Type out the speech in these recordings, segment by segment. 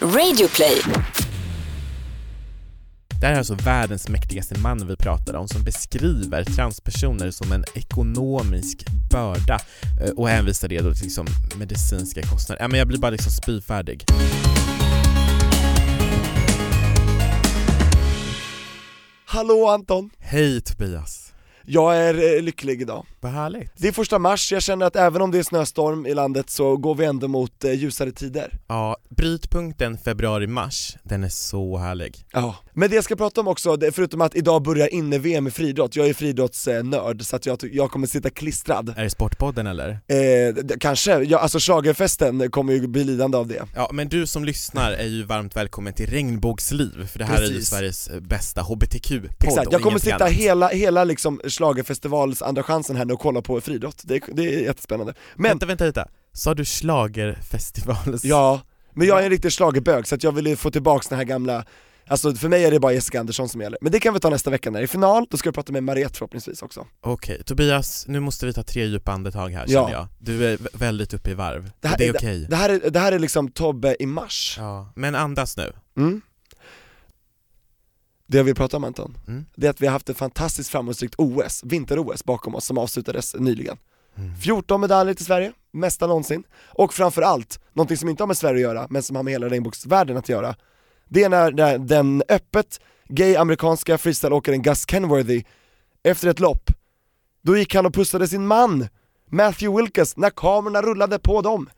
Radioplay. Det här är alltså världens mäktigaste man vi pratar om som beskriver transpersoner som en ekonomisk börda eh, och hänvisar det då till liksom medicinska kostnader. Ja, men jag blir bara liksom spyfärdig. Hallå Anton! Hej Tobias! Jag är eh, lycklig idag. Vad härligt. Det är första mars, jag känner att även om det är snöstorm i landet så går vi ändå mot eh, ljusare tider. Ja, brytpunkten februari-mars, den är så härlig. Ja. Men det jag ska prata om också, förutom att idag börjar inne-VM i friidrott, jag är friidrottsnörd så att jag, jag kommer sitta klistrad. Är det Sportpodden eller? Eh, kanske, ja, alltså schlagerfesten kommer ju bli lidande av det. Ja, men du som lyssnar är ju varmt välkommen till Regnbågsliv, för det här är ju Precis. Sveriges eh, bästa HBTQ-podd Exakt, jag kommer sitta annat. hela, hela liksom schlagerfestivals andra chansen här nu och kolla på friidrott, det, är- det är jättespännande. Men, Vänta, vänta, vänta. Sa du schlagerfestivals? ja, men jag är en riktig schlagerbög så att jag vill ju få tillbaks den här gamla Alltså för mig är det bara Jessica Andersson som gäller, men det kan vi ta nästa vecka när det är final, då ska jag prata med Mariette förhoppningsvis också Okej, Tobias, nu måste vi ta tre djupa andetag här Ja. känner jag. Du är vä- väldigt uppe i varv. Det här, det är okej. det, här är, det här är liksom Tobbe i mars Ja, men andas nu. mm. Det jag vill prata om Anton, Mm. det är att vi har haft ett fantastiskt framgångsrikt OS, vinter-OS bakom oss som avslutades nyligen Mm. 14 medaljer till Sverige, mesta någonsin, och framförallt, någonting som inte har med Sverige att göra, men som har med hela regnbågsvärlden att göra Det är när när den öppet gay amerikanska freestyleåkaren Gus Kenworthy, efter ett lopp, då gick han och pussade sin man, Matthew Wilkes, när kamerorna rullade på dem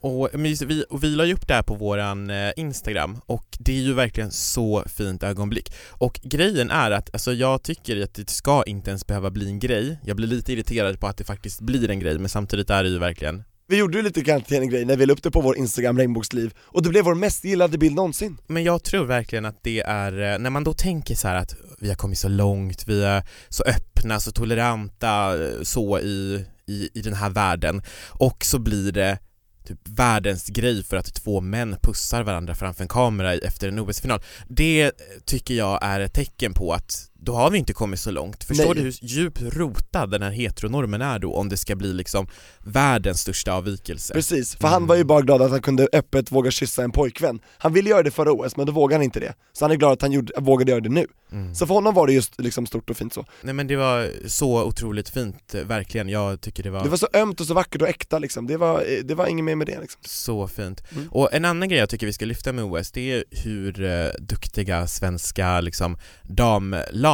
Och, vi, och vi la ju upp det här på våran eh, Instagram och det är ju verkligen så fint ögonblick. Och grejen är att, alltså jag tycker att det ska inte ens behöva bli en grej. Jag blir lite irriterad på att det faktiskt blir en grej, men samtidigt är det ju verkligen Vi gjorde ju lite grann till en grej när vi la upp det på vår Instagram regnbågsliv, och det blev vår mest gillade bild någonsin Men jag tror verkligen att det är, eh, när man då tänker så att vi har kommit så långt, vi är så öppna, så toleranta, eh, så i, i, i den här världen och så blir det typ världens grej för att två män pussar varandra framför en kamera efter en OS-final. Det tycker jag är ett tecken på att då har vi inte kommit så långt. Förstår Nej. du hur djupt rotad den här heteronormen är då om det ska bli liksom världens största avvikelse? Precis, för Mm. han var ju bara glad att han kunde öppet våga kyssa en pojkvän Han ville göra det förra OS, men då vågade han inte det Så han är glad att han gjorde, vågade göra det nu Mm. Så för honom var det just liksom stort och fint så Nej men det var så otroligt fint, eh, verkligen. Jag tycker det var, Det var så ömt och så vackert och äkta liksom, det var, eh, det var inget mer med det liksom så fint. Mm. Och en annan grej jag tycker vi ska lyfta med OS, det är hur eh, duktiga svenska liksom,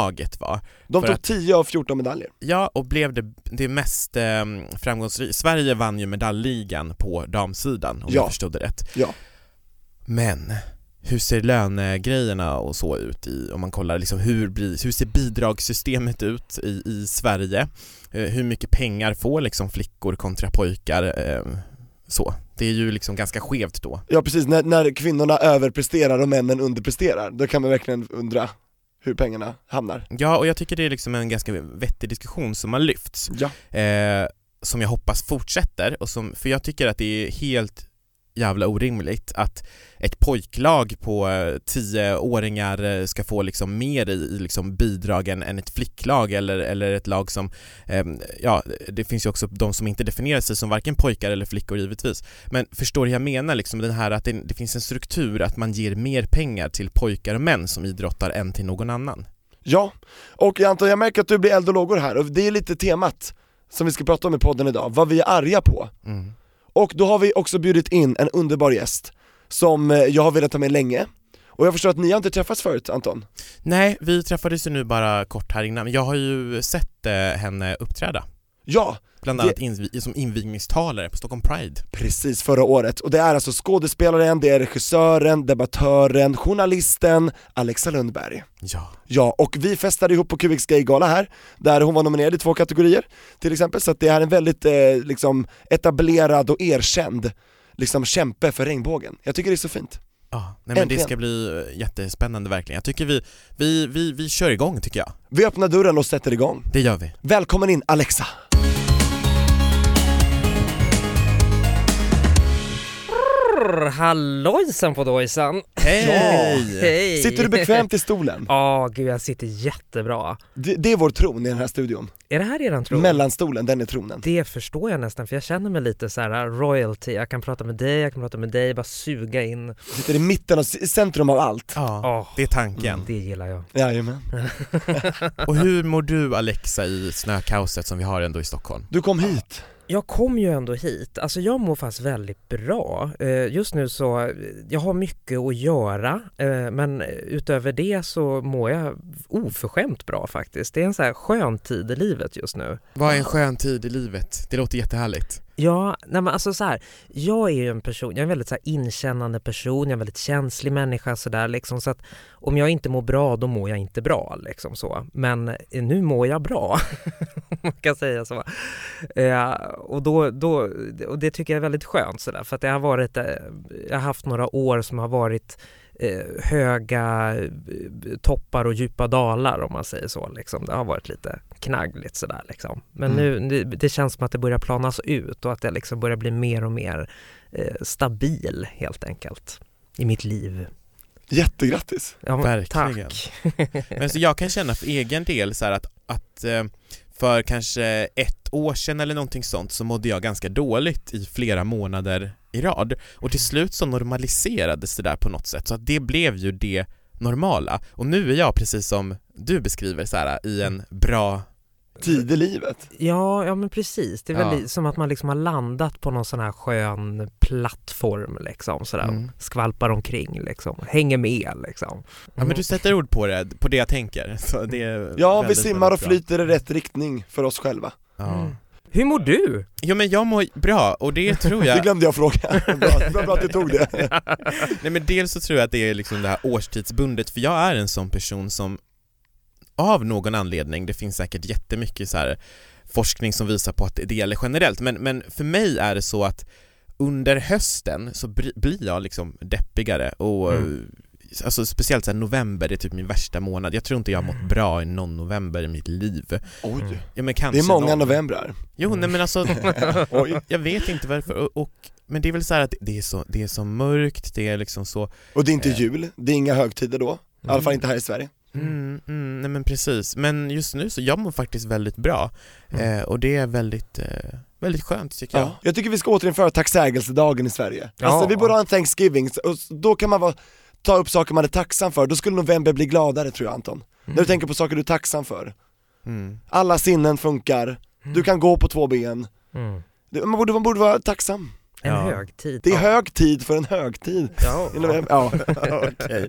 damlaget var. De tog att- 10 av 14 medaljer Ja, och blev det, det mest eh, framgångsrika. Sverige vann ju medaljligan på damsidan, om Ja. jag förstod det rätt. Ja. Men hur ser lönegrejerna och så ut i, om man kollar liksom hur, hur ser bidragssystemet ut i, i Sverige? Eh, hur mycket pengar får liksom flickor kontra pojkar? Eh, så. Det är ju liksom ganska skevt då. Ja precis, när, när kvinnorna överpresterar och männen underpresterar, då kan man verkligen undra hur pengarna hamnar Ja, och jag tycker det är liksom en ganska vettig diskussion som har lyfts. Ja, eh, som jag hoppas fortsätter, och som, för jag tycker att det är helt jävla orimligt att ett pojklag på eh, tioåringar eh, ska få liksom mer i, i liksom bidragen än ett flicklag eller, eller ett lag som, eh, ja det finns ju också de som inte definierar sig som varken pojkar eller flickor givetvis. Men förstår jag menar liksom den här att det, det finns en struktur att man ger mer pengar till pojkar och män som idrottar än till någon annan. ja. och Anton jag märker att du blir eld och lågor här, och det är lite temat som vi ska prata om i podden idag, vad vi är arga på Mm. Och då har vi också bjudit in en underbar gäst som eh, jag har velat ha med länge. Och jag förstår att ni har inte träffats förut Anton? Nej, vi träffades ju nu bara kort här innan, men jag har ju sett eh, henne uppträda. Ja, Bland Det- annat invi- som invigningstalare på Stockholm Pride precis förra året. Och det är alltså skådespelaren, det är regissören, debattören, journalisten Alexa Lundberg. Ja, Ja, och vi festade ihop på QX Gay-gala här, där hon var nominerad i två kategorier till exempel, så att det är en väldigt eh, liksom etablerad och erkänd liksom kämpe för regnbågen. Jag tycker det är så fint. ja. Nej, men det ska bli eh, jättespännande verkligen. Jag tycker vi, vi, vi, vi kör igång tycker jag. Vi öppnar dörren och sätter igång. Det gör vi. Välkommen in Alexa! Brr, hallojsan på dojsan! Hej! Hej! Sitter du bekvämt i stolen? Ja, gud jag sitter jättebra. Det, det är vår tron i den här studion. Är det här eran tro? Mellanstolen, den är tronen. Det förstår jag nästan för jag känner mig lite så här royalty, jag kan prata med dig, jag kan prata med dig, bara suga in. Sitter i mitten och i centrum av allt. Ja, Åh, det är tanken. det gillar jag. Jajamän. Och hur mår du Alexa i snökaoset som vi har ändå i Stockholm? Du kom hit. Jag kom ju ändå hit, alltså jag mår faktiskt väldigt bra. Eh, just nu så, jag har mycket att göra eh, men utöver det så mår jag oförskämt bra faktiskt. Det är en så här skön tid i livet just nu. Vad är en skön tid i livet? Det låter jättehärligt. Ja, nej men alltså så här, jag är ju en person, jag är en väldigt så här inkännande person, jag är en väldigt känslig människa sådär liksom så att om jag inte mår bra då mår jag inte bra liksom så. Men eh, nu mår jag bra, om man kan säga så. Eh, och, då, då, och det tycker jag är väldigt skönt sådär för att det har varit, eh, jag har haft några år som har varit eh, höga eh, toppar och djupa dalar om man säger så liksom. Det har varit lite knaggligt sådär liksom. Men Mm. nu, det, det känns som att det börjar planas ut och att jag liksom börjar bli mer och mer eh, stabil helt enkelt i mitt liv. Jättegrattis. Ja, men Verkligen. Tack. Men så jag kan känna för egen del så här att, att eh, för kanske ett år sedan eller någonting sånt så mådde jag ganska dåligt i flera månader i rad och till slut så normaliserades det där på något sätt så att det blev ju det normala och nu är jag precis som du beskriver så här i en bra Tid i livet. Ja, ja men precis. Det är Ja. väl li- som att man liksom har landat på någon sån här skön plattform liksom sådär. Mm. Skvalpar omkring liksom. Hänger med liksom. Ja men du sätter ord på det, på det jag tänker så det är Ja, vi simmar och flyter i rätt riktning för oss själva. ja. Mm. Hur mår du? Jo men jag mår bra och det tror Det jag glömde jag fråga. Bra, bra, bra att du tog det. Nej men dels så tror jag att det är liksom det här årstidsbundet, för jag är en sån person som av någon anledning, det finns säkert jättemycket så här forskning som visar på att det gäller generellt, men, men för mig är det så att under hösten så blir jag liksom deppigare och Mm. Alltså speciellt så här, november är typ min värsta månad, jag tror inte jag har mått bra i någon november i mitt liv Oj, ja, men kanske det är många någon. novembrar. Jo nej men alltså, jag vet inte varför och, och men det är väl så här att det är så, det är så mörkt, det är liksom så Och det är inte Eh. jul, det är inga högtider då. I alla fall inte här i Sverige. Mm, mm, nej men precis, men just nu så jag mår faktiskt väldigt bra Mm. eh, och det är väldigt, eh, väldigt skönt tycker jag. Ja. Jag tycker vi ska återinföra tacksägelsedagen i Sverige. Ja. Alltså vi borde ha en Thanksgiving, och då kan man vara, ta upp saker man är tacksam för, då skulle november bli gladare tror jag Anton. När du tänker på saker du är tacksam för. Mm. Alla sinnen funkar, du kan gå på två ben, Mm. Man borde, man borde vara tacksam. En Ja. högtid. Det är ja. hög tid för en högtid. Ja. November. Ja.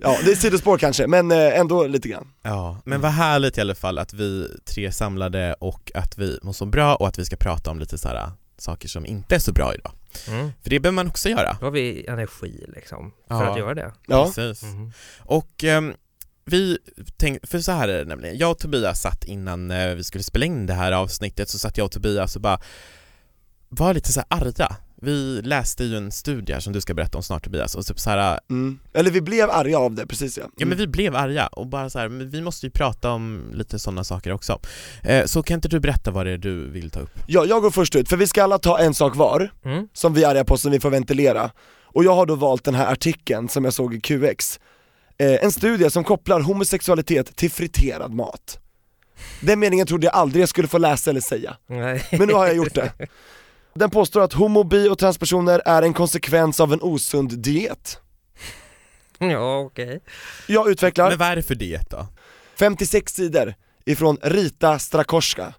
ja, det är sidospår kanske, men eh, ändå lite grann. Ja, men vad härligt i alla fall att vi tre samlade och att vi mår så bra och att vi ska prata om lite så här saker som inte är så bra idag. Mm. För det behöver man också göra. Då har vi energi liksom för Ja. att göra det. Ja, Precis. Mm. Och ehm, vi tänkte, för så här är det nämligen, jag och Tobias satt innan eh, vi skulle spela in det här avsnittet så satt jag och Tobias och bara var lite så här arga. Vi läste ju en studie som du ska berätta om snart Tobias och typ så här, mm. eller vi blev arga av det, precis ja. ja men Mm. vi blev arga och bara så här, men vi måste ju prata om lite sådana saker också. Eh, så kan inte du berätta vad det är du vill ta upp? Ja, jag går först ut, för vi ska alla ta en sak var, Mm. som vi är arga på, som vi får ventilera. Och jag har då valt den här artikeln som jag såg i QX. Eh, en studie som kopplar homosexualitet till friterad mat. Den meningen trodde jag aldrig jag skulle få läsa eller säga, Nej. men nu har jag gjort det. Den påstår att homo, bi och transpersoner är en konsekvens av en osund diet. Ja, okej. Jag utvecklar Men vad är det för diet då? 56 sidor ifrån Rita Strakoska.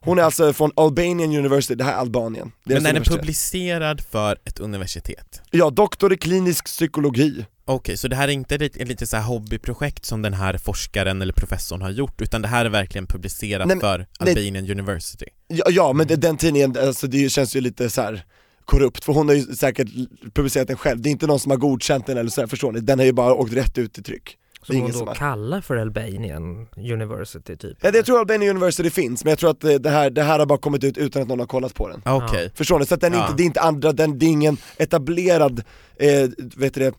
Hon är alltså från Albanian University, det här är Albanien. Men är den universitet. publicerad för ett universitet? Ja, doktor i klinisk psykologi. Okej, så det här är inte ett, ett lite så här hobbyprojekt som den här forskaren eller professorn har gjort, utan det här är verkligen publicerat Nej, men- för nej. Albanian University? Ja, ja men det- den tidningen, alltså det känns ju lite så här korrupt, för hon har ju säkert publicerat den själv, det är inte någon som har godkänt den eller så här, förstår ni? Den har ju bara åkt rätt ut i tryck. Det är Som hon då som kallar för Albanian University typ. Ja, det jag tror Albanian University finns, men jag tror att det här, det här har bara kommit ut utan att någon har kollat på den. Okej, Förstår ni? Så att den är Ja. inte, det är inte andra, den, det är ingen etablerad, eh, vet du det,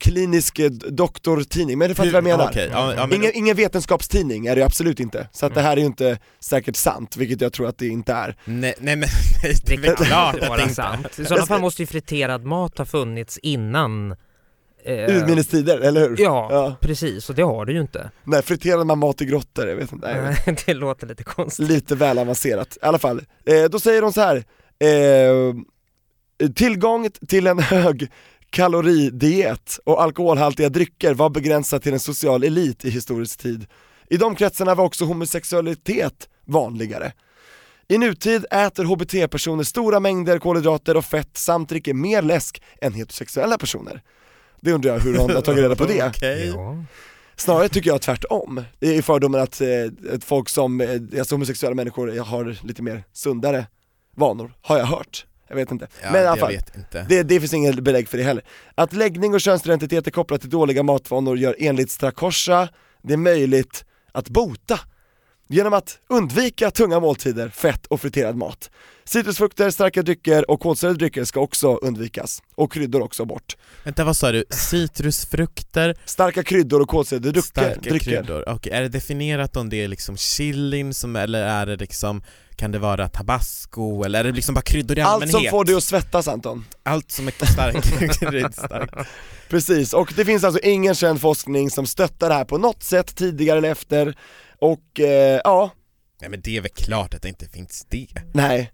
klinisk doktortidning, men det fattar vad jag menar. Okej, ja, ja, men, Ingen, ingen vetenskapstidning är det ju absolut inte, så att det här är ju inte säkert sant, vilket jag tror att det inte är. nej, nej men nej, det är klart att vara det inte sant. I sådana fall måste ju friterad mat ha funnits innan eh, Urminnes tider, eller hur? Ja, Ja. precis, och det har du ju inte. Nej, friterar man mat i grottor? Jag vet inte, nej, Nej, det låter lite konstigt. Lite väl avancerat, i alla fall. Eh, då säger de så här. Eh, tillgång till en hög kaloridiet och alkoholhaltiga drycker var begränsat till en social elit i historisk tid. I de kretsarna var också homosexualitet vanligare. I nutid äter HBT-personer stora mängder kolhydrater och fett samt dricker mer läsk än heterosexuella personer. Det undrar jag hur de har tagit reda på det. Ja. Snarare tycker jag tvärtom. Det är fördomen att, eh, att folk som, eh, alltså homosexuella människor har lite mer sundare vanor, har jag hört. Jag vet inte. Ja, Men i alla fall, det, det finns inget belägg för det heller. Att läggning och könsidentitet är kopplat till dåliga matvanor gör enligt Strakosha det möjligt att bota genom att undvika tunga måltider, fett och friterad mat. Citrusfrukter, starka drycker och kolsyrade drycker ska också undvikas, och kryddor också bort. Vänta vad sa du? Citrusfrukter, Starka kryddor och kolsyrade drycker, starka drycker. kryddor. Okej, är det definierat om det är liksom chilin som, eller är det liksom, kan det vara tabasco eller är det liksom bara kryddor i Allt allmänhet? som får dig att svettas Anton. Allt som är starkt, starkt. Precis, och det finns alltså ingen känd forskning som stöttar det här på något sätt tidigare eller efter. Och eh, ja, Nej men det är väl klart att det inte finns det. nej.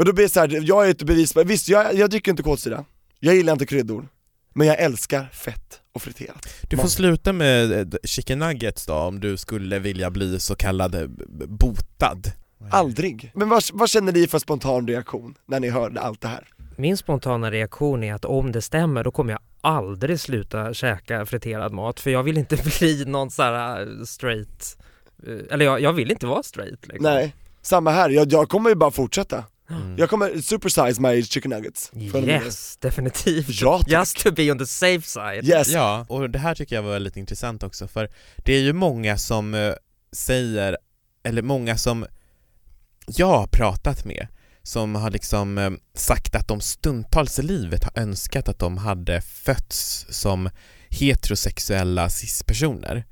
Men då blir det så här, jag är ett bevis på, visst jag, jag dricker inte kolsyra, jag gillar inte kryddor, men jag älskar fett och friterat. Du får sluta med eh, chicken nuggets då om du skulle vilja bli så kallad eh, botad. Aldrig. Men vad, vad känner ni för spontan reaktion när ni hör allt det här? Min spontana reaktion är att om det stämmer då kommer jag aldrig sluta käka friterad mat för jag vill inte bli någon sån här äh, straight, eh, eller jag, jag vill inte vara straight liksom. Nej, samma här, jag, jag kommer ju bara fortsätta. Mm. Jag kommer supersize my chicken nuggets. Yes, definitivt. Ja tack. Just to be on the safe side. Yes. Ja, och det här tycker jag var väldigt intressant också för det är ju många som eh, säger, eller många som jag har pratat med som har liksom eh, sagt att de stundtals i livet har önskat att de hade fötts som heterosexuella cis-personer.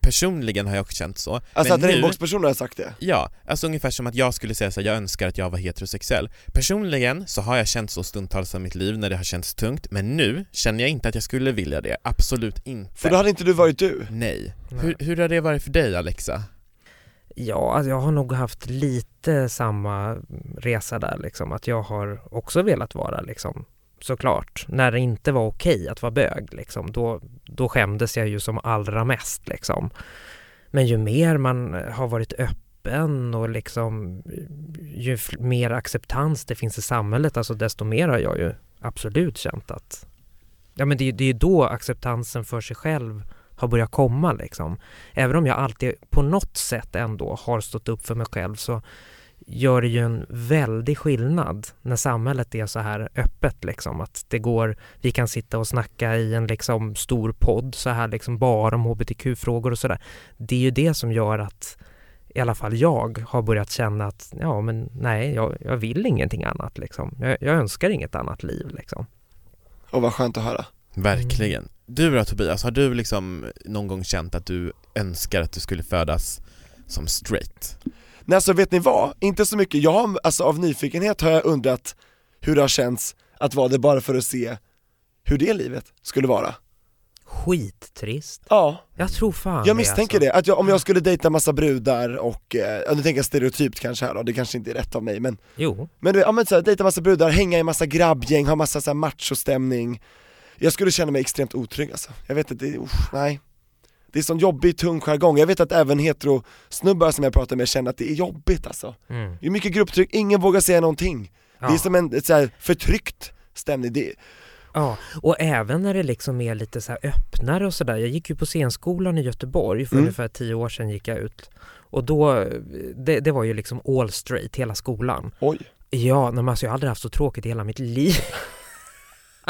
Personligen har jag också känt så. Alltså att men nu, regnbågspersoner har sagt det. ja, alltså ungefär som att jag skulle säga så här, jag önskar att jag var heterosexuell. Personligen så har jag känt så stundtals i mitt liv när det har känts tungt, men nu känner jag inte att jag skulle vilja det, absolut inte. För då hade inte du varit du. Nej. Nej. Hur, hur har det varit för dig Alexa? Ja, alltså jag har nog haft lite samma resa där liksom, att jag har också velat vara liksom såklart, när det inte var okej att vara bög liksom, då, då skämdes jag ju som allra mest liksom. Men ju mer man eh, har varit öppen och liksom ju mer acceptans det finns i samhället, alltså desto mer har jag ju absolut känt att ja men det, är- det är ju då acceptansen för sig själv har börjat komma liksom. Även om jag alltid på något sätt ändå har stått upp för mig själv så gör det ju en väldig skillnad när samhället är så här öppet liksom. Att det går, vi kan sitta och snacka i en liksom stor podd så här liksom bara om hbtq-frågor och sådär. Det är ju det som gör att i alla fall jag har börjat känna att ja men nej, jag, jag vill ingenting annat liksom. Jag, jag önskar inget annat liv liksom. Och vad skönt att höra. Verkligen. Du då Tobias, har du liksom någon gång känt att du önskar att du skulle födas som straight? Nej alltså vet ni vad? Inte så mycket, jag har, alltså av nyfikenhet har jag undrat hur det har känts att vara det bara för att se hur det livet skulle vara. Skittrist. Ja, Jag tror fan jag misstänker alltså. det, att jag, om jag skulle dejta massa brudar och, eh, nu tänker jag stereotypt kanske här då, det kanske inte är rätt av mig men Jo, Men du ja men såhär, dejta massa brudar, hänga i massa grabbgäng, ha massa såhär machostämning Jag skulle känna mig extremt otrygg alltså, jag vet inte, det, usch, nej Det är sån jobbig, tung jargong, jag vet att även hetero-snubbar som jag pratar med känner att det är jobbigt alltså mm. Det är mycket grupptryck, ingen vågar säga någonting Det är Ja. som en så här, förtryckt stämning, det, Ja, och även när det liksom är lite så öppnare och sådär. Jag gick ju på scenskolan i Göteborg för Mm. ungefär tio år sedan gick jag ut. Och då, det, det var ju liksom all straight hela skolan. oj Ja, men alltså jag har aldrig haft så tråkigt i hela mitt liv.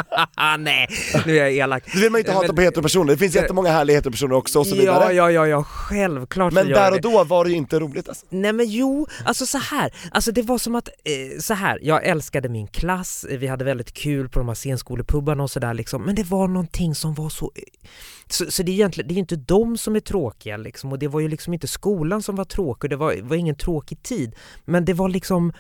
Nej, nu är jag elak. Det vill man inte hata Men- på heteropersoner, det finns jättemånga härliga heteropersoner också och så Ja, vidare. ja, ja, ja, självklart så Men där och då var det ju inte roligt alltså. Nej men jo, alltså så här. Alltså det var som att, eh, så här. jag älskade min klass, vi hade väldigt kul på de här scenskolepubbarna och sådär liksom, men det var någonting som var så... eh, Så, så det är egentligen, det är ju inte de som är tråkiga liksom, och det var ju liksom inte skolan som var tråkig, det var, var ingen tråkig tid, men det var liksom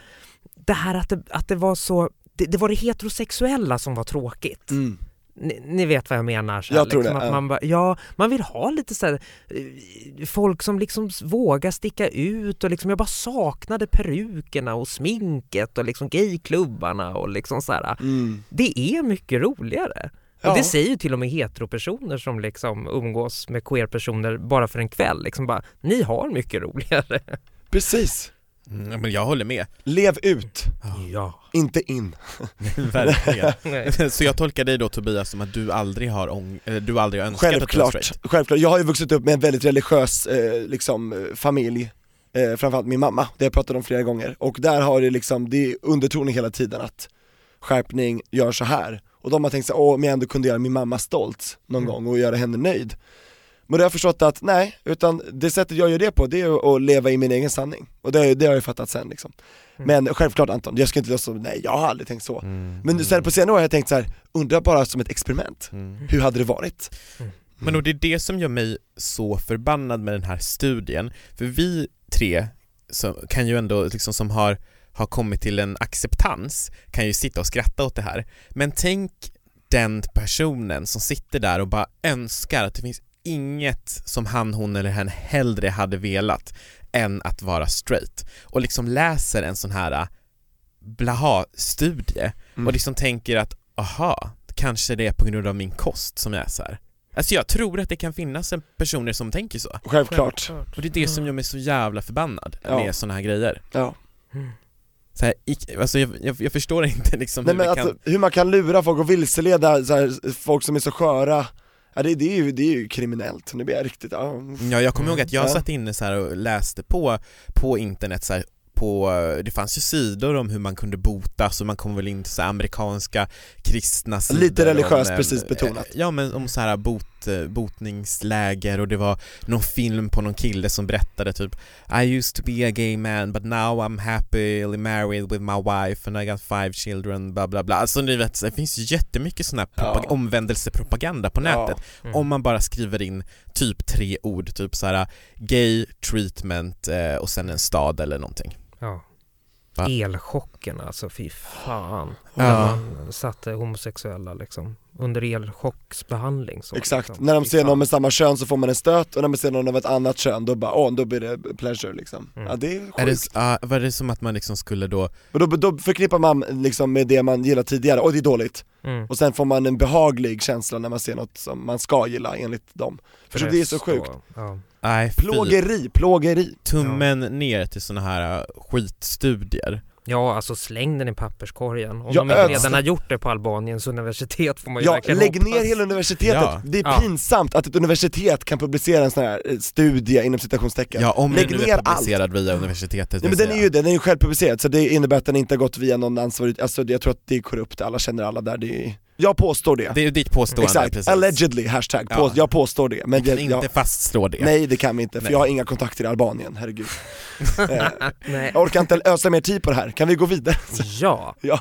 det här att det, att det var så, det, det var det heterosexuella som var tråkigt. Mm. Ni, ni vet vad jag menar? Så här, Jag tror liksom, det, att man, bara, ja, man vill ha lite så här, eh, folk som liksom vågar sticka ut och liksom, jag bara saknade perukerna och sminket och liksom gayklubbarna och liksom så här. Mm. Det är mycket roligare. Ja. Och det säger ju till och med heteropersoner som liksom umgås med queerpersoner bara för en kväll. Liksom bara, ni har mycket roligare. Precis. Mm, men jag håller med. Lev ut, Ja. inte in. Verkligen. Så jag tolkar dig då Tobias som att du aldrig har, ång- eller du aldrig har önskat att Självklart, straight? självklart. Jag har ju vuxit upp med en väldigt religiös eh, liksom, eh, familj, eh, framförallt min mamma, det har jag pratat om flera gånger. Och där har det liksom, det är undertonen hela tiden att skärpning, gör så här. Och de har tänkt sig, åh om jag ändå kunde göra min mamma stolt någon Mm. gång och göra henne nöjd. Men då har jag förstått att nej, utan det sättet jag gör det på, det är att leva i min egen sanning. Och det, det har jag fattat sen liksom. Mm. Men självklart Anton, jag ska inte låtsas som, nej jag har aldrig tänkt så. Mm. Men sen på senare år har jag tänkt så här, undrar bara som ett experiment, Mm. hur hade det varit? Men och det är det som gör mig så förbannad med den här studien, för vi tre som, kan ju ändå liksom som har, har kommit till en acceptans kan ju sitta och skratta åt det här. Men tänk den personen som sitter där och bara önskar att det finns inget som han, hon eller hen hellre hade velat än att vara straight och liksom läser en sån här äh, blaha-studie Mm. och liksom tänker att aha, kanske det är på grund av min kost som jag är så här. Alltså jag tror att det kan finnas en personer som tänker så. Självklart. Och det är det som gör mig så jävla förbannad Ja. med såna här grejer. Ja. Så här, alltså jag, jag, jag förstår inte liksom Nej hur men det att, kan... hur man kan lura folk och vilseleda så här, folk som är så sköra, ja, det, det, är ju, det är ju kriminellt, nu blir jag riktigt, ja. Ja, jag kommer ihåg att jag Ja. satt inne så här och läste på, på internet så här, på, det fanns ju sidor om hur man kunde botas och man kom väl in till så amerikanska kristna sidor Lite religiöst om, eh, precis betonat. Ja men om så här bot, eh, botningsläger och det var någon film på någon kille som berättade typ I used to be a gay man but now I'm happily married with my wife and I got five children bla bla bla Alltså ni vet, det finns jättemycket sån här propag- Ja. omvändelsepropaganda på Ja. nätet Mm. om man bara skriver in typ tre ord, typ så här gay, treatment eh, och sen en stad eller någonting. Ja. Va? Elchocken alltså, fy fan. Ja. När man satte homosexuella liksom under elchocksbehandling. Så, Exakt, liksom. när de ser någon med samma kön så får man en stöt och när man ser någon av ett annat kön då bara, åh, då blir det pleasure liksom. Mm. Ja det är Är det, sjukt. ah, var det som att man liksom skulle då, Och då, då förknippar man liksom med det man gillar tidigare, och det är dåligt. Mm. Och sen får man en behaglig känsla när man ser något som man ska gilla enligt dem. För så det är så sjukt. Ja. nej. Plågeri, plågeri. tummen ner till såna här uh, skitstudier. Ja, alltså släng den i papperskorgen. Om Ja, de inte öds- redan har gjort det på Albaniens universitet får man ju Ja, verkligen lägg hoppas. ner hela universitetet. Ja. Det är Ja. pinsamt att ett universitet kan publicera en sån här eh, studie inom citationstecken. Ja, om Lägg den nu ner är publicerad via universitetet Nej vill men den är ju det, den är ju självpublicerad så det innebär att den inte har gått via någon ansvarig, alltså jag tror att det är korrupt, alla känner alla där, det är, jag påstår det. Det är ju ditt påstående Exakt, precis. allegedly, hashtag, Ja. på, jag påstår det. Men Vi kan det, inte jag, fastslå det. nej det kan vi inte, för Nej. jag har inga kontakter i Albanien, herregud. eh, Nej. jag orkar inte ösa mer tid på det här, kan vi gå vidare? Ja, Ja.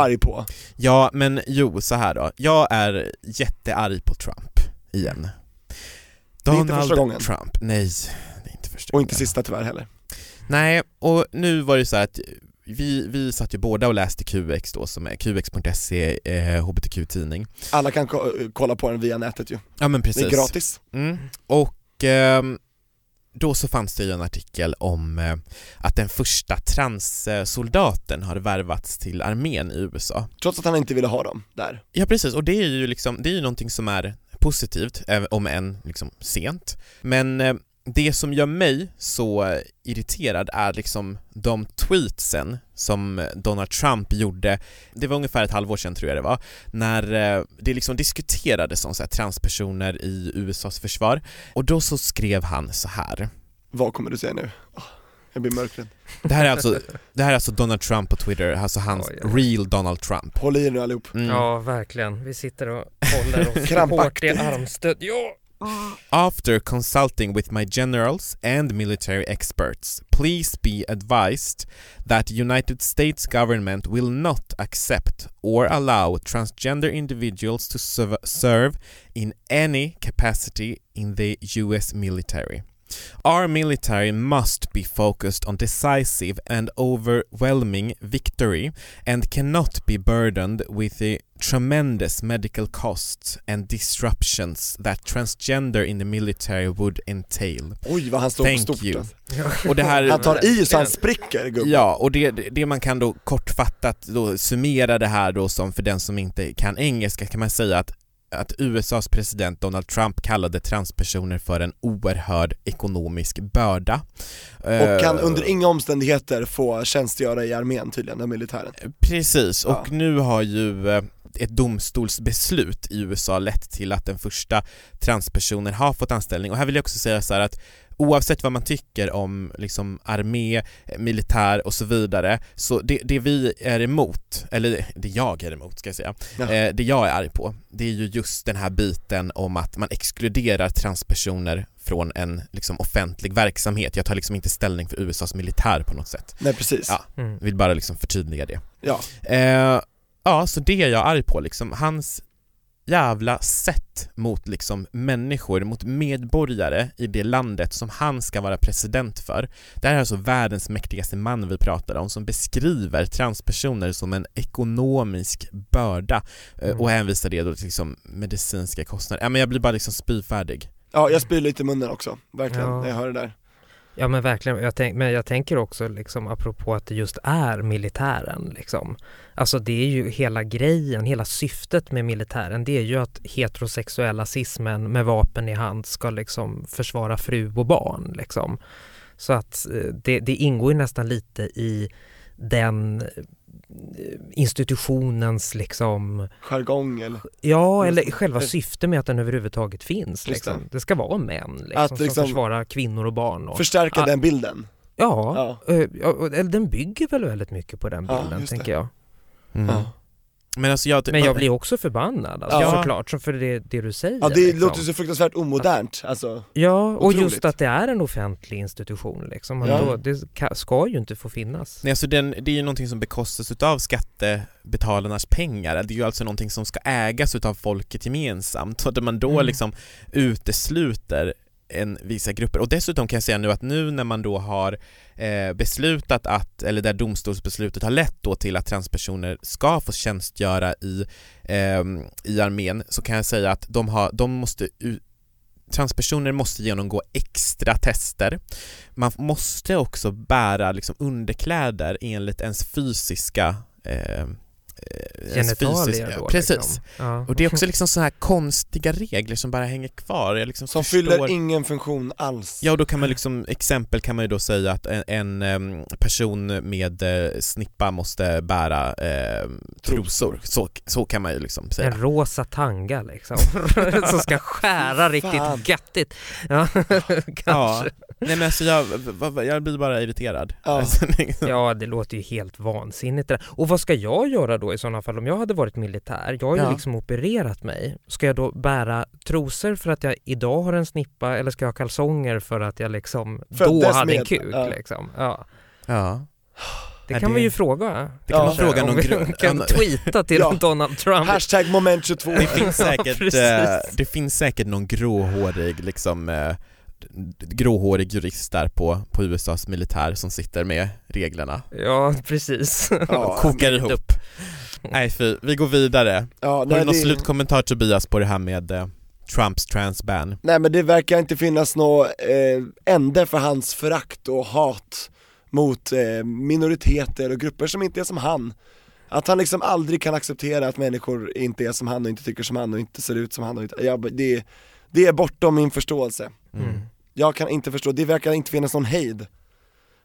Arg på? Ja, men jo, så här då. Jag är jättearg på Trump, igen. är inte första gången. Trump, nej, det är inte första Och inte gången. sista tyvärr heller. Nej, och nu var det så här att vi, vi satt ju båda och läste QX då som är QX.se, eh, HBTQ-tidning. Alla kan ko- kolla på den via nätet ju, Ja men det precis. är gratis. Mm. Och ehm, då så fanns det ju en artikel om eh, att den första transsoldaten har värvats till armén i USA. Trots att han inte ville ha dem där. Ja precis, och det är ju liksom, det är ju någonting som är positivt, även om än liksom sent. Men eh, det som gör mig så irriterad är liksom de tweetsen som Donald Trump gjorde, det var ungefär ett halvår sedan tror jag det var, när eh, det liksom diskuterades om så här transpersoner i USAs försvar och då så skrev han så här. Vad kommer du säga nu? Ah, Jag blir mörkrädd. Det här är alltså, det här är alltså Donald Trump på Twitter, alltså hans Oj, oj. real Donald Trump. Håll i er nu allihop. Mm. Ja, verkligen. Vi sitter och håller oss hårt i armstöd. Ja! After consulting with my generals and military experts, please be advised that United States government will not accept or allow transgender individuals to serv- serve in any capacity in the US military. Our military must be focused on decisive and overwhelming victory and cannot be burdened with the tremendous medical costs and disruptions that transgender in the military would entail. Oj vad han står Thank på stort you. alltså. Och det här, Han tar i så han spricker gubben. Ja, och det, det man kan då kortfattat då summera det här då som för den som inte kan engelska kan man säga att att USAs president Donald Trump kallade transpersoner för en oerhörd ekonomisk börda. Och kan Eh, under inga omständigheter få tjänstgöra i armén tydligen, den militären. Precis, och Ja. nu har ju eh, ett domstolsbeslut i USA lett till att den första transpersonen har fått anställning och här vill jag också säga så här att oavsett vad man tycker om liksom armé, militär och så vidare så det, det vi är emot, eller det jag är emot ska jag säga, eh, det jag är arg på det är ju just den här biten om att man exkluderar transpersoner från en liksom offentlig verksamhet. Jag tar liksom inte ställning för USAs militär på något sätt. Nej precis. Ja. Mm. Vill bara liksom förtydliga det. Ja. Eh, ja, så det är jag arg på liksom. Hans jävla sätt mot liksom människor, mot medborgare i det landet som han ska vara president för. Det här är alltså världens mäktigaste man vi pratar om som beskriver transpersoner som en ekonomisk börda eh, Mm. och hänvisar det då till liksom medicinska kostnader. Ja, men jag blir bara liksom spyfärdig. Ja, jag spyr lite i munnen också, verkligen, Ja. när jag hör det där. Ja men verkligen, jag tänk, men jag tänker också liksom apropå att det just är militären liksom. Alltså det är ju hela grejen, hela syftet med militären det är ju att heterosexuella cismän med vapen i hand ska liksom försvara fru och barn liksom. Så att eh, det, det ingår ju nästan lite i den institutionens liksom, Jargong eller? ja eller själva syftet med att den överhuvudtaget finns liksom. det. Det ska vara män liksom, Att som liksom försvarar kvinnor och barn. Och, Förstärka Ah. den bilden. Ja, Ja. eh, ja, och- eller den bygger väl väldigt mycket på den Ja, bilden det. tänker jag. Mm. Ja. Men alltså jag... Men jag blir också förbannad alltså, Ja. såklart, som för det, det du säger. Ja det liksom. låter så fruktansvärt omodernt, alltså. Ja, och Otroligt. just att det är en offentlig institution liksom. Ja. Då, det ska, ska ju inte få finnas. Nej, alltså den, det är ju någonting som bekostas utav skattebetalarnas pengar. Det är ju alltså någonting som ska ägas utav folket gemensamt. Så att man då Mm. liksom utesluter än vissa grupper. Och dessutom kan jag säga nu att nu när man då har eh, beslutat att, eller där domstolsbeslutet har lett då till att transpersoner ska få tjänstgöra i, eh, i armén så kan jag säga att de, har, de måste transpersoner måste genomgå extra tester. Man måste också bära liksom underkläder enligt ens fysiska eh, Genitalier fysiska- då Precis. liksom. Ja. Och det är också liksom så här konstiga regler som bara hänger kvar. Jag liksom Som förstår... fyller ingen funktion alls. Ja, och då kan man liksom, exempel kan man ju då säga att en, en person med eh, snippa måste bära eh, trosor. Så, så kan man ju liksom säga. En rosa tanga liksom, som ska skära riktigt göttigt. Ja, kanske. Ja, nej men alltså jag, jag blir bara irriterad. Ja. Alltså, liksom. Ja, det låter ju helt vansinnigt det där. Och vad ska jag göra då i sådana fall om jag hade varit militär? Jag har ju Ja. liksom opererat mig. Ska jag då bära trosor för att jag idag har en snippa eller ska jag ha kalsonger för att jag liksom då Föddes hade en med- kuk ja. liksom? Ja. Ja. Det Ja, kan det- man ju fråga. det kan man kanske, fråga någon vi grund- kan ja, tweeta till Ja. Donald Trump. Hashtag moment 22. Det finns säkert, precis. eh, det finns säkert någon gråhårig liksom eh, gråhårig jurist där på, på USAs militär som sitter med reglerna Ja, precis. Ja, kokar ihop. Nej fy, vi går vidare. Ja, Har nej, du någon det- slutkommentar Tobias på det här med eh, Trumps transban. Nej men det verkar inte finnas något eh, ände för hans förakt och hat mot eh, minoriteter och grupper som inte är som han. Att han liksom aldrig kan acceptera att människor inte är som han och inte tycker som han och inte ser ut som han och inte, ja, det, det är bortom min förståelse. Mm. Jag kan inte förstå, det verkar inte finnas någon hejd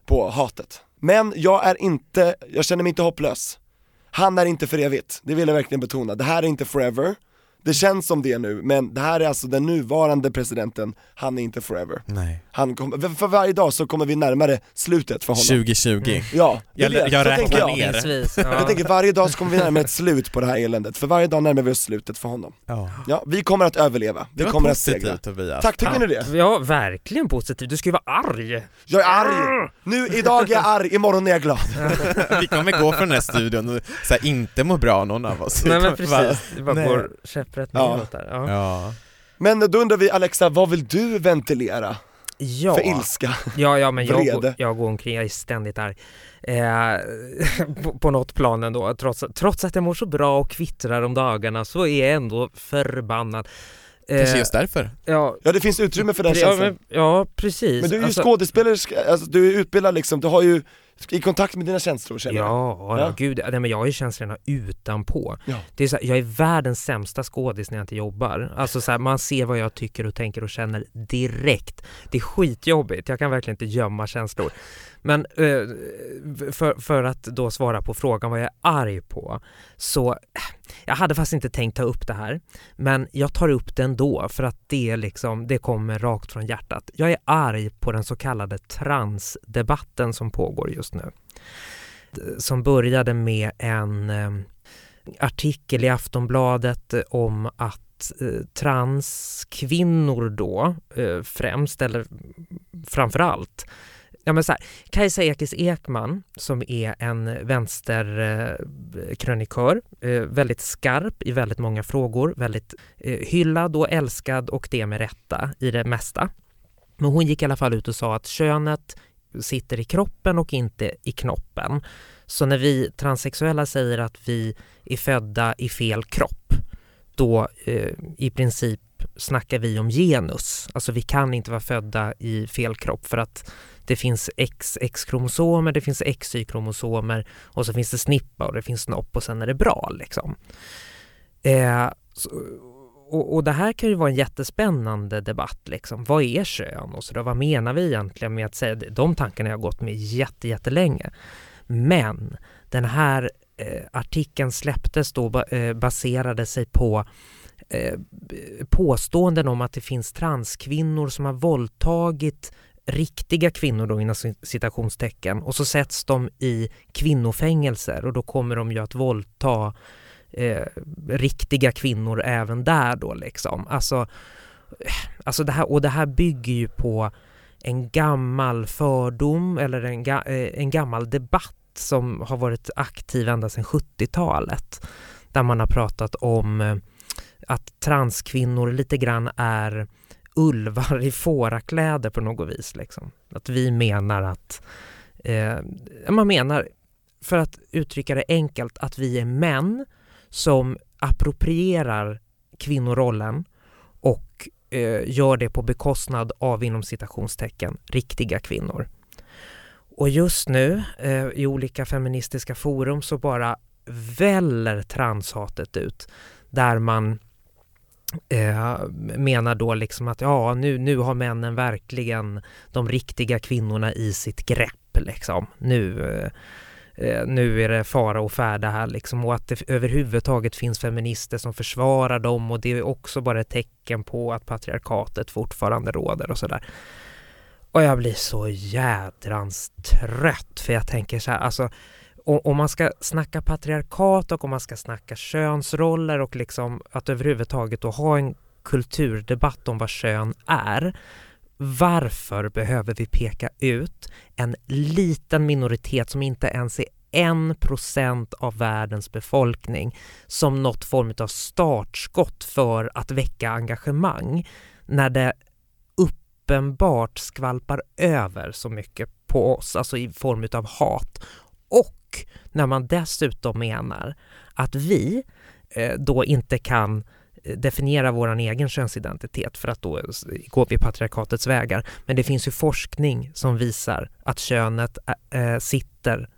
på hatet. Men jag är inte, jag känner mig inte hopplös. Han är inte för evigt, det vill jag verkligen betona. Det här är inte forever, det känns som det nu, men det här är alltså den nuvarande presidenten, han är inte forever. Nej. Han kom, för varje dag så kommer vi närmare slutet för honom. 2020. Ja, Jag- vet, jag räknar jag. ner. Förhoppningsvis. Jag Ja. tänker varje dag så kommer vi närmare ett slut på det här eländet, för varje dag närmar vi oss slutet för honom. Ja. Ja, vi kommer att överleva, vi Det var kommer att segra. positivt Tobias. Tack, tycker ni det? Ja, verkligen positivt. Du ska ju vara arg. Jag är arg! Nu, idag är jag arg, imorgon är jag glad. Vi kommer gå från den här studion och så här, inte må bra någon av oss. Nej men Vi kommer bara- precis, det bara Nej. Går käpprätt Ja. där. Ja. Ja. Men då undrar vi Alexa, vad vill du ventilera Ja. för ilska? Ja, ja men jag går, jag går omkring, jag är ständigt arg. Eh, på, på något plan ändå, trots, trots att jag mår så bra och kvittrar om dagarna så är jag ändå förbannad. Eh, Kanske just därför. ja, Ja det finns utrymme för den ja, känslan. men, ja, precis. Men du är ju Alltså, skådespelare, alltså, du är utbildad liksom, du har ju i kontakt med dina känslor känner jag. Ja, ja, gud, nej, men jag har ju känslorna utanpå. Ja. Det är så här, jag är världens sämsta skådis när jag inte jobbar. Alltså så här, man ser vad jag tycker och tänker och känner direkt. Det är skitjobbigt, jag kan verkligen inte gömma känslor. Men eh, för, för att då svara på frågan vad jag är arg på, så jag hade faktiskt inte tänkt ta upp det här, men jag tar upp det ändå för att det, liksom, det kommer rakt från hjärtat. Jag är arg på den så kallade transdebatten som pågår just nu som började med en eh, artikel i Aftonbladet om att eh, transkvinnor då främst, eller framför allt, Ja men så här, Kajsa Ekis Ekman som är en vänsterkrönikör, eh, eh, väldigt skarp i väldigt många frågor, väldigt eh, hyllad och älskad och det med rätta i det mesta. Men hon gick i alla fall ut och sa att könet sitter i kroppen och inte i knoppen. Så när vi transsexuella säger att vi är födda i fel kropp, då eh, i princip snackar vi om genus. Alltså vi kan inte vara födda i fel kropp för att det finns XX-kromosomer, det finns XY-kromosomer och så finns det snippa och det finns snopp och sen är det bra liksom. Eh, så, och, och det här kan ju vara en jättespännande debatt liksom. Vad är kön och så då, vad menar vi egentligen med att säga det? De tankarna har jag gått med jätte, jättelänge. Men den här eh, artikeln släpptes då ba, eh, baserade sig på eh, påståenden om att det finns transkvinnor som har våldtagit riktiga kvinnor då inom citationstecken och så sätts de i kvinnofängelser och då kommer de ju att våldta eh, riktiga kvinnor även där då liksom. Alltså, eh, alltså det här, och det här bygger ju på en gammal fördom eller en, ga, eh, en gammal debatt som har varit aktiv ända sedan 70-talet. Där man har pratat om eh, att transkvinnor lite grann är ulvar i fårakläder på något vis. Liksom. Att vi menar att, eh, man menar, för att uttrycka det enkelt, att vi är män som approprierar kvinnorollen och eh, gör det på bekostnad av inom citationstecken riktiga kvinnor. Och just nu eh, i olika feministiska forum så bara väller transhatet ut där man eh, menar då liksom att ja nu, nu har männen verkligen de riktiga kvinnorna i sitt grepp liksom. Nu, eh, nu är det fara och färda här liksom och att det överhuvudtaget finns feminister som försvarar dem och det är också bara ett tecken på att patriarkatet fortfarande råder och sådär. Och jag blir så jädrans trött för jag tänker så här, alltså om man ska snacka patriarkat och om man ska snacka könsroller och liksom att överhuvudtaget då ha en kulturdebatt om vad kön är. Varför behöver vi peka ut en liten minoritet som inte ens är en procent av världens befolkning som något form av startskott för att väcka engagemang när det uppenbart skvalpar över så mycket på oss, alltså i form av hat. Och när man dessutom menar att vi eh, då inte kan eh, definiera vår egen könsidentitet för att då går vi patriarkatets vägar. Men det finns ju forskning som visar att könet eh, sitter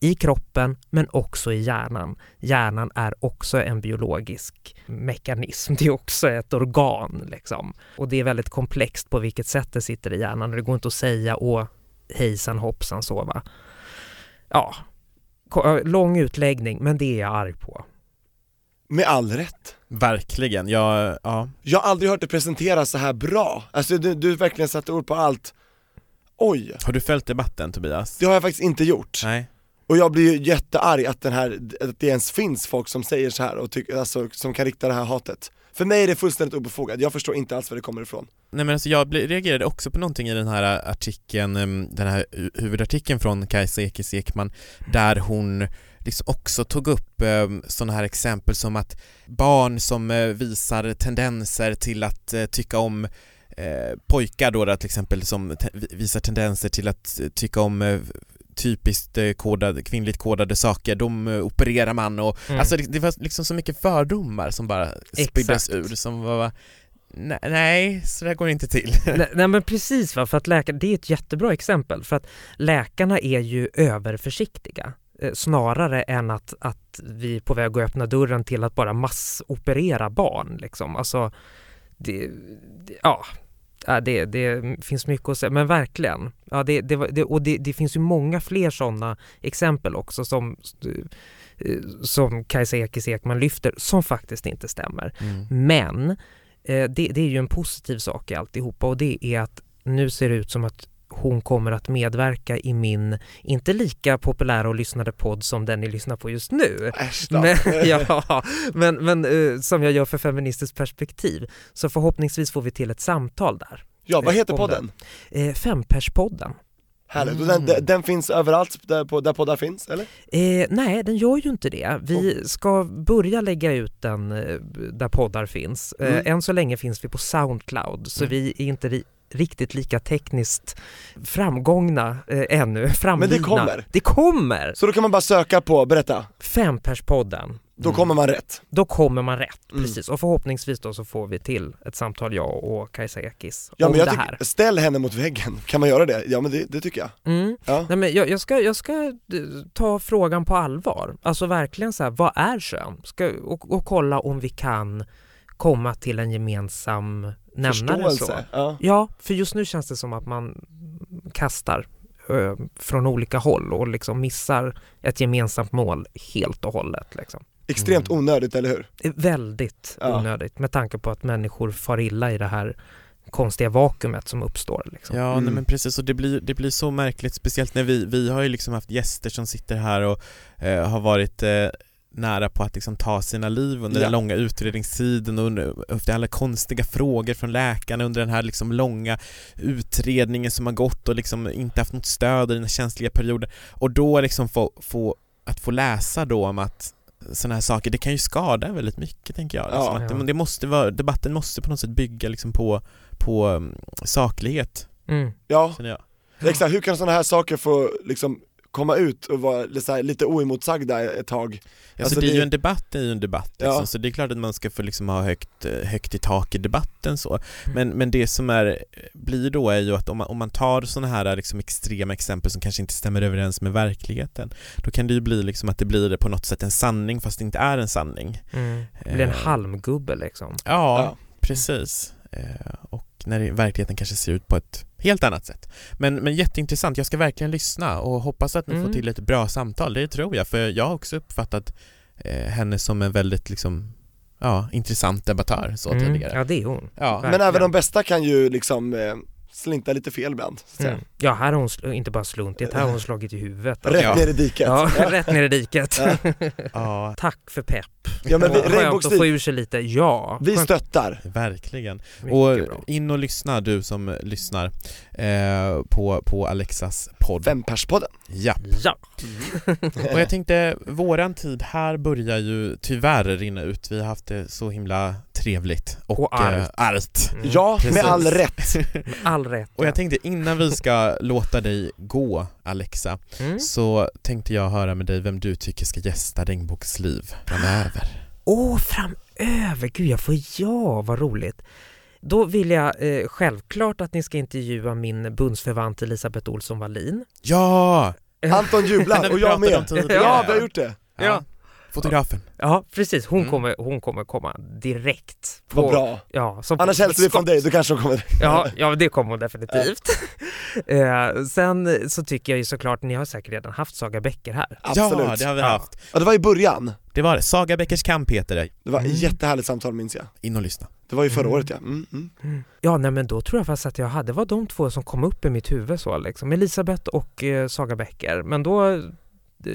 i kroppen men också i hjärnan. Hjärnan är också en biologisk mekanism, det är också ett organ liksom. Och det är väldigt komplext på vilket sätt det sitter i hjärnan och det går inte att säga åh hejsan hoppsan så va. Ja, lång utläggning men det är jag arg på. Med all rätt. Verkligen, jag, ja. Jag har aldrig hört det presenteras så här bra. Alltså du, du verkligen satte ord på allt. Oj, Har du följt debatten Tobias? det har jag faktiskt inte gjort. Nej. Och jag blir ju jättearg att, den här, att det ens finns folk som säger så här och tycker, alltså, som kan rikta det här hatet. För mig är det fullständigt obefogat, jag förstår inte alls var det kommer ifrån. Nej men alltså jag reagerade också på någonting i den här äh, artikeln, ehm, den här huvudartikeln från Kajsa Ekis Ekman, där hon liksom också tog upp ehm, sådana här exempel som att barn som eh, visar tendenser till att eh, tycka om eh, pojkar då, då till exempel som te- visar tendenser till att eh, tycka om eh, typiskt eh, kodade, kvinnligt kodade saker, de eh, opererar man och Mm. alltså det, det var liksom så mycket fördomar som bara Exakt. ur som var Nej, nej, så där går det inte till. nej, nej men precis va, för att läkare, det är ett jättebra exempel för att läkarna är ju överförsiktiga eh, snarare än att, att vi är på väg att öppna dörren till att bara massoperera barn liksom. Alltså, det, det, ja, ja det, det finns mycket att säga, men verkligen. Ja, det, det, det, och det, det finns ju många fler sådana exempel också som, eh, som Kajsa Ekis Ekman lyfter som faktiskt inte stämmer. Mm. Men eh, det, det är ju en positiv sak i alltihopa och det är att nu ser det ut som att hon kommer att medverka i min, inte lika populära och lyssnade podd som den ni lyssnar på just nu, Äsch då. men, ja, men, men eh, som jag gör för Feministiskt perspektiv. Så förhoppningsvis får vi till ett samtal där. Ja, vad heter om podden? Eh, Femperspodden. Härligt, och Mm. den, den, den finns överallt där, på, där poddar finns, eller? Eh, nej, den gör ju inte det. Vi ska börja lägga ut den eh, där poddar finns. Eh, Mm. än så länge finns vi på Soundcloud, så Mm. vi är inte riktigt lika tekniskt framgångna eh, ännu, framlidna. kommer. Det kommer! Så då kan man bara söka på, berätta, Femperspodden. då Mm. kommer man rätt. Då kommer man rätt, Mm. precis. Och förhoppningsvis då så får vi till ett samtal, jag och Kajsa Ekis, Ja om men jag det här. ställ henne mot väggen, kan man göra det? Ja men det, det tycker jag. Mm. Ja. Nej, men jag, jag, ska, jag ska eh, ta frågan på allvar. Alltså verkligen så här, vad är kön? Ska, och, och kolla om vi kan komma till en gemensam nämnare. Så. Förståelse. Ja. Ja, för just nu känns det som att man kastar eh, från olika håll och liksom missar ett gemensamt mål helt och hållet. Liksom. Extremt Mm. onödigt, eller hur? Det är väldigt Ja. onödigt med tanke på att människor far illa i det här konstiga vakuumet som uppstår. Liksom. Ja, Mm. nej men precis och det blir, det blir så märkligt, speciellt när vi, vi har ju liksom haft gäster som sitter här och eh, har varit eh, nära på att liksom ta sina liv under Ja. den långa utredningstiden och under, efter alla konstiga frågor från läkarna under den här liksom långa utredningen som har gått och liksom inte haft något stöd i den här känsliga perioden och då liksom få, få, att få läsa då om att sådana här saker, det kan ju skada väldigt mycket tänker jag. Liksom Ja. att Ja. det, det måste vara, debatten måste på något sätt bygga liksom på, på mm, saklighet, Mm. Ja, exakt. Hur kan sådana här saker få liksom komma ut och vara lite, så här, lite oemotsagda ett tag? Alltså, Alltså, det är det- ju en debatt, det är ju en debatt Ja. liksom, så det är klart att man ska få liksom ha högt, eh, högt i tak i debatten så. Mm. Men, men det som är, blir då är ju att om man, om man tar sådana här liksom extrema exempel som kanske inte stämmer överens med verkligheten, då kan det ju bli liksom att det blir på något sätt en sanning fast det inte är en sanning. Mm. Det blir en Eh, halmgubbe liksom. Ja, Ja. precis. Eh, och när det, verkligheten kanske ser ut på ett helt annat sätt. Men, men jätteintressant, jag ska verkligen lyssna och hoppas att ni Mm. får till ett bra samtal, det tror jag, för jag har också uppfattat eh, henne som en väldigt liksom, ja, intressant debattör så Mm. tidigare. Ja, det är hon. Ja. Men även de bästa kan ju liksom eh, slinta lite fel ibland, så att säga. Mm. Ja, här har hon sl- inte bara sluntit, här har hon slagit i huvudet. Rätt Ja. ner i diket. Ja, Ja. rätt ner i diket. Ja. Tack för pepp. Ja men vi, Skönt att få ur sig lite, ja. vi Skönt. stöttar. verkligen. Mycket Och bra. in och lyssna du som lyssnar eh, på, på Alexas podd. Femperspodden. Ja. Ja. Och jag tänkte, våran tid här börjar ju tyvärr rinna ut. Vi har haft det så himla trevligt och, Och argt. eh, argt. Mm. Ja, Precis. med all rätt. Med all rätt. Och jag tänkte innan vi ska låta dig gå Alexa, Mm. så tänkte jag höra med dig vem du tycker ska gästa Regnbågsliv framöver. Åh, över, gud jag får ja, vad roligt. Då vill jag eh, självklart att ni ska intervjua min bundsförvant Elisabeth Olsson Wallin. Ja! Anton jublar och jag med. Ja, vi har gjort det. Ja. Fotografen. Ja, precis. Hon, Mm. kommer, hon kommer komma direkt. Vad bra. Ja, som Annars på hälsar vi från dig, då kanske de kommer. Ja, ja, det kommer hon definitivt. eh, sen så tycker jag ju såklart, ni har säkert redan haft Saga Bäcker här. Absolut. Ja, det har vi Ja. haft. Ja, det var i början. Det var det. Saga Bäckers kamp heter det. Det var Mm. ett jättehärligt samtal minns jag. In och lyssna. Det var ju förra Mm. året ja. Mm, mm. Ja, nej men då tror jag faktiskt att jag hade, det var de två som kom upp i mitt huvud så liksom. Elisabeth och eh, Saga Bäcker. Men då,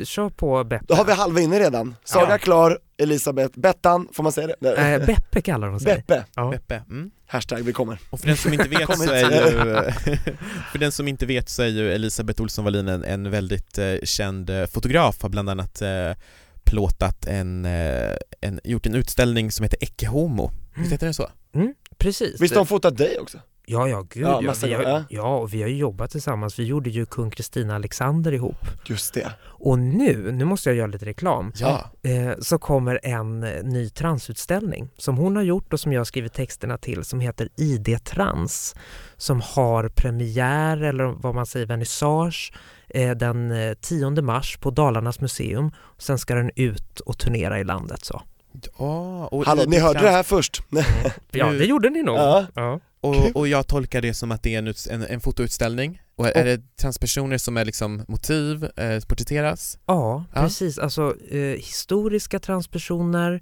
kör på Beppe. Då har vi halva inne redan. Saga Ja. klar, Elisabeth, Bettan, får man säga det? Nej. Eh, Beppe kallar hon sig. Beppe, Ja. Beppe. Mm. hashtag vi kommer. Och för den som inte vet så är ju, för den som inte vet så är ju Elisabeth Olsson Wallin en, en väldigt eh, känd eh, fotograf, har bland annat eh, plåtat en, eh, en, gjort en utställning som heter Ecce Homo. Visst heter den så? Precis. Visst har hon fotat dig också? Ja, ja, gud Ja, ja. massa Vi har, ja, och vi har ju jobbat tillsammans. Vi gjorde ju kung Kristina Alexander ihop. Just det. Och nu, nu måste jag göra lite reklam. Ja. eh, så kommer en eh, ny transutställning som hon har gjort och som jag har skrivit texterna till som heter ID Trans som har premiär eller vad man säger vernissage eh, den eh, 10 mars på Dalarnas museum. Sen ska den ut och turnera i landet så. Ja, och, Hallå, ni hörde det här först. Ja, det gjorde ni nog. Ja. Ja. och, och jag tolkar det som att det är en, en, en fotoutställning. Och är, är det transpersoner som är liksom motiv, eh, porträtteras? Ja, Ja. precis. Alltså eh, historiska transpersoner, eh,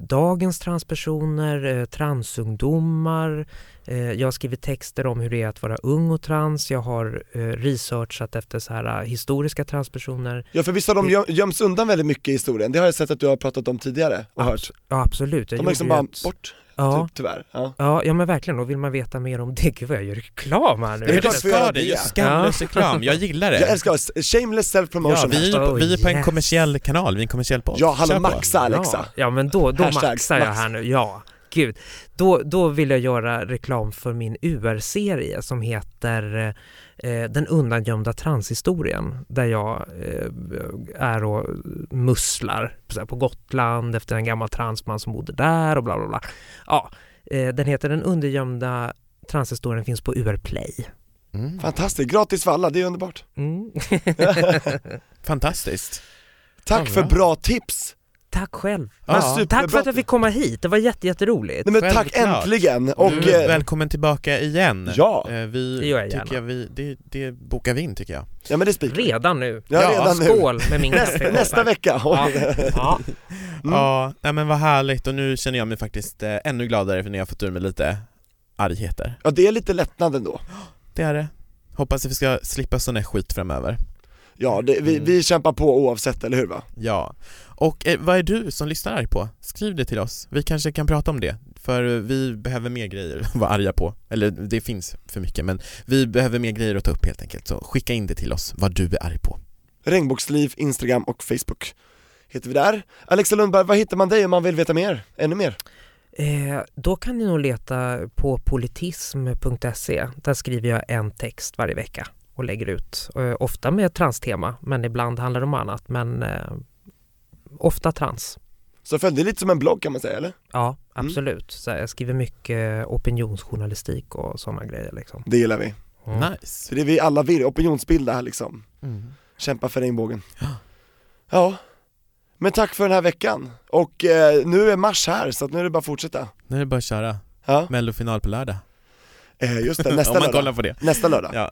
dagens transpersoner, eh, transungdomar. Eh, jag har skrivit texter om hur det är att vara ung och trans. Jag har eh, researchat efter så här eh, historiska transpersoner. Ja för visst har de göm, göms undan väldigt mycket i historien, det har jag sett att du har pratat om tidigare och hört. Ja, absolut. Jag De har liksom bara ett- bort, Ja, typ, tyvärr. Ja. ja, ja, men verkligen. Och vill man veta mer om det, gud vad jag gör reklam här nu. Det är Ja, klart det skamlös reklam, jag gillar det. Jag älskar shameless self-promotion ja, vi, på- vi är på en yes. kommersiell kanal, vi är en kommersiell podd. Ja, hallå maxa Alexa. Ja, ja men då, då Hashtag maxar jag max. här nu, ja. Gud. Då, då vill jag göra reklam för min UR-serie som heter eh, Den undangömda transhistorien där jag eh, är och musslar på Gotland efter en gammal transman som bodde där och bla bla bla. Ja, eh, den heter Den undangömda transhistorien finns på UR Play. Mm. Fantastiskt, gratis för alla, det är underbart. Mm. Fantastiskt. Tack för bra tips! Tack själv. Ja. Tack för att jag fick komma hit, det var jätte, jätteroligt. Nej men tack äntligen! Och, du, eh, välkommen tillbaka igen. Ja. Eh, vi, Det gör jag gärna. tycker jag vi, det, det bokar vi in tycker jag. ja men det är spik. Redan nu. Ja, Ja, redan nu. Skål med min Nästa, kaffe. nästa vecka! Ja. ja. Mm. Ja, nej, men vad härligt och nu känner jag mig faktiskt eh, ännu gladare för när jag har fått ur mig lite argheter. Ja det är lite lättnad ändå. Det är det. Hoppas att vi ska slippa sån här skit framöver. Ja, det, vi, Mm. vi kämpar på oavsett, eller hur va? Ja. Och eh, vad är du som lyssnar arg på? Skriv det till oss. Vi kanske kan prata om det. För eh, vi behöver mer grejer att vara arga på. Eller det finns för mycket men vi behöver mer grejer att ta upp helt enkelt. Så skicka in det till oss vad du är arg på. Regnbågsliv, Instagram och Facebook heter vi där. Alexa Lundberg, vad hittar man dig om man vill veta mer? Ännu mer? Eh, då kan ni nog leta på politism.se. Där skriver jag en text varje vecka och lägger ut. Eh, ofta med transtema, men ibland handlar det om annat. Men eh, ofta trans. Så det är lite som en blogg kan man säga eller? Ja, Mm. absolut. Så jag skriver mycket opinionsjournalistik och sådana grejer. Liksom. Det gillar vi. Mm. Nice. Så det är vi alla vill, opinionsbilda här liksom. Mm. Kämpa för regnbågen. Ja. Ja. Men tack för den här veckan. Och eh, nu är mars här, så att nu är det bara att fortsätta. Nu är det bara att köra. Ja, Mellofinal på lördag. eh, just det, nästa Om man lördag. kollar på det. Nästa lördag. Ja.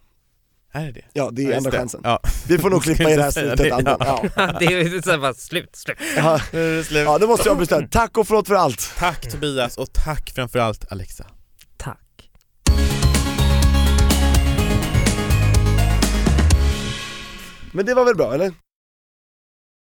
Är det det? Ja, det är Ja, enda det. chansen. Ja. Vi får nog klippa i det här slutet, det, Anton. Ja. det är så här bara slut, slut. Ja. Nu är det slut. ja, det måste jag bestämma. Tack och förlåt för allt. Tack Tobias och tack framförallt Alexa. Tack. Men det var väl bra, eller?